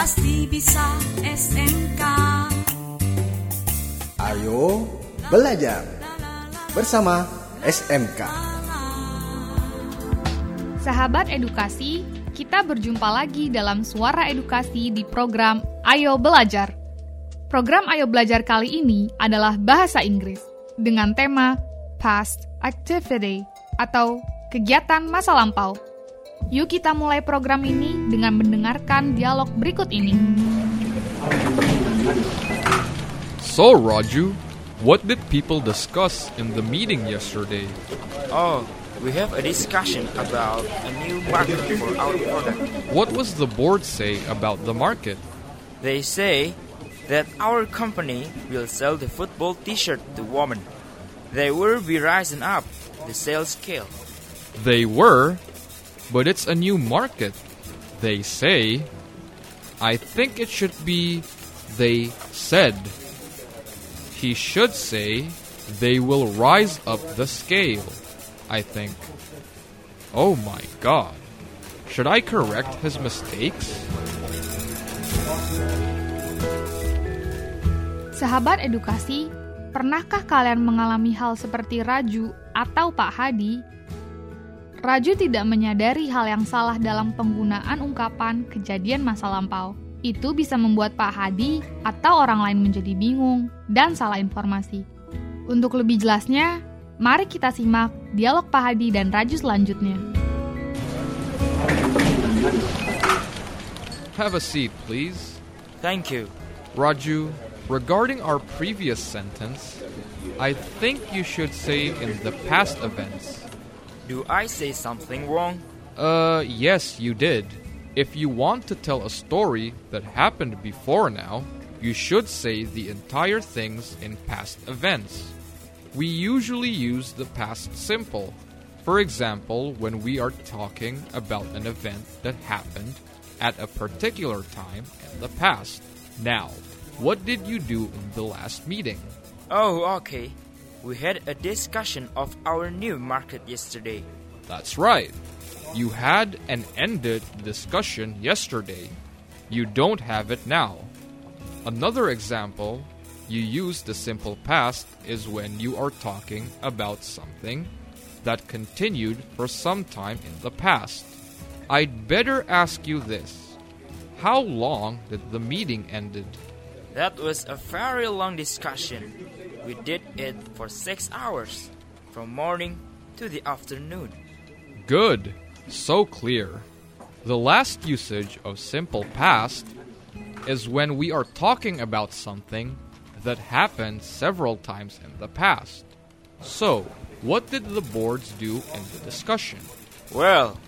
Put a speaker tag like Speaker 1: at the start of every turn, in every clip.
Speaker 1: pasti bisa SMK.
Speaker 2: Ayo belajar bersama SMK.
Speaker 3: Sahabat edukasi, kita berjumpa lagi dalam Suara Edukasi di program Ayo Belajar. Program Ayo Belajar kali ini adalah bahasa Inggris dengan tema Past Activity atau kegiatan masa lampau. Yuk kita mulai program ini dengan mendengarkan dialog berikut ini.
Speaker 4: So, Raju, what did people discuss in the meeting yesterday?
Speaker 5: Oh, we have a discussion about a new market for our product.
Speaker 4: What was the board say about the market?
Speaker 5: They say that our company will sell the football t-shirt to women. They will be rising up the sales scale.
Speaker 4: They were, but it's a new market. They say. I think it should be they said. He should say they will rise up the scale, I think. Oh my god. Should I correct his mistakes?
Speaker 3: Sahabat edukasi, pernahkah kalian mengalami hal seperti Raju atau Pak Hadi? Raju tidak menyadari hal yang salah dalam penggunaan ungkapan kejadian masa lampau. Itu bisa membuat Pak Hadi atau orang lain menjadi bingung dan salah informasi. Untuk lebih jelasnya, mari kita simak dialog Pak Hadi dan Raju selanjutnya.
Speaker 4: Have a seat, please.
Speaker 5: Thank you.
Speaker 4: Raju, regarding our previous sentence, I think you should say in the past events.
Speaker 5: Do I say something wrong?
Speaker 4: Uh, yes, you did. If you want to tell a story that happened before now, you should say the entire things in past events. We usually use the past simple. For example, when we are talking about an event that happened at a particular time in the past. Now, what did you do in the last meeting?
Speaker 5: Oh, okay. We had a discussion of our new market yesterday.
Speaker 4: That's right. You had and ended the discussion yesterday. You don't have it now. Another example, you use the simple past is when you are talking about something that continued for some time in the past. I'd better ask you this. How long did the meeting ended?
Speaker 5: That was a very long discussion. We did it for six hours, from morning to the afternoon.
Speaker 4: Good. So clear. The last usage of simple past is when we are talking about something that happened several times in the past. So, what did the boards do in the discussion?
Speaker 5: Well,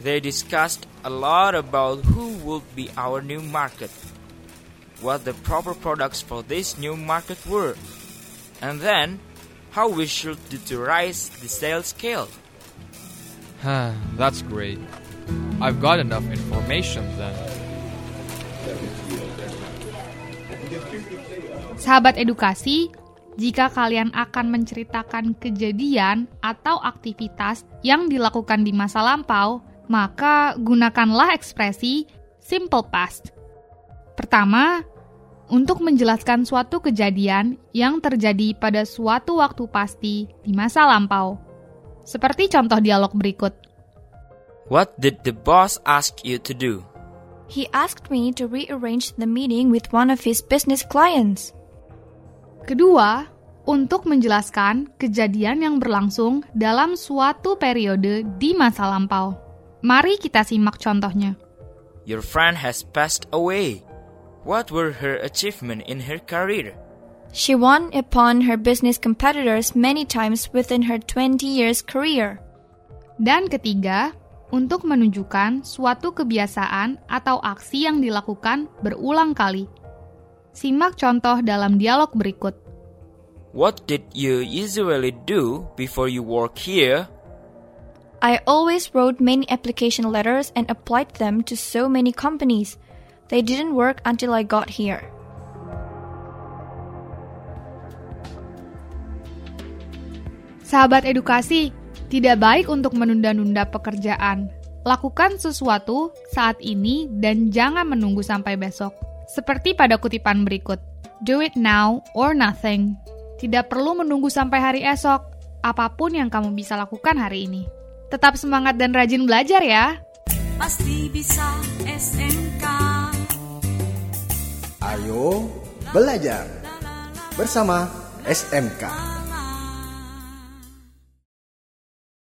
Speaker 5: they discussed a lot about who would be our new market, what the proper products for this new market were, and then how we should do to rise the sales scale.
Speaker 4: That's great. I've got enough information then.
Speaker 3: Sahabat edukasi, jika kalian akan menceritakan kejadian atau aktivitas yang dilakukan di masa lampau, maka gunakanlah ekspresi simple past. Pertama, untuk menjelaskan suatu kejadian yang terjadi pada suatu waktu pasti di masa lampau. Seperti contoh dialog berikut.
Speaker 5: What did the boss ask you to do?
Speaker 6: He asked me to rearrange the meeting with one of his business clients.
Speaker 3: Kedua, untuk menjelaskan kejadian yang berlangsung dalam suatu periode di masa lampau. Mari kita simak contohnya.
Speaker 5: Your friend has passed away. What were her achievements in her career?
Speaker 6: She won upon her business competitors many times within her 20 years career.
Speaker 3: Dan ketiga, untuk menunjukkan suatu kebiasaan atau aksi yang dilakukan berulang kali. Simak contoh dalam dialog berikut.
Speaker 5: What did you usually do before you work here?
Speaker 6: I always wrote many application letters and applied them to so many companies. They didn't work until I got here.
Speaker 3: Sahabat edukasi, tidak baik untuk menunda-nunda pekerjaan. Lakukan sesuatu saat ini dan jangan menunggu sampai besok. Seperti pada kutipan berikut, do it now or nothing. Tidak perlu menunggu sampai hari esok, apa pun yang kamu bisa lakukan hari ini. Tetap semangat dan rajin belajar ya.
Speaker 1: Pasti bisa SMK.
Speaker 2: Ayo belajar bersama SMK.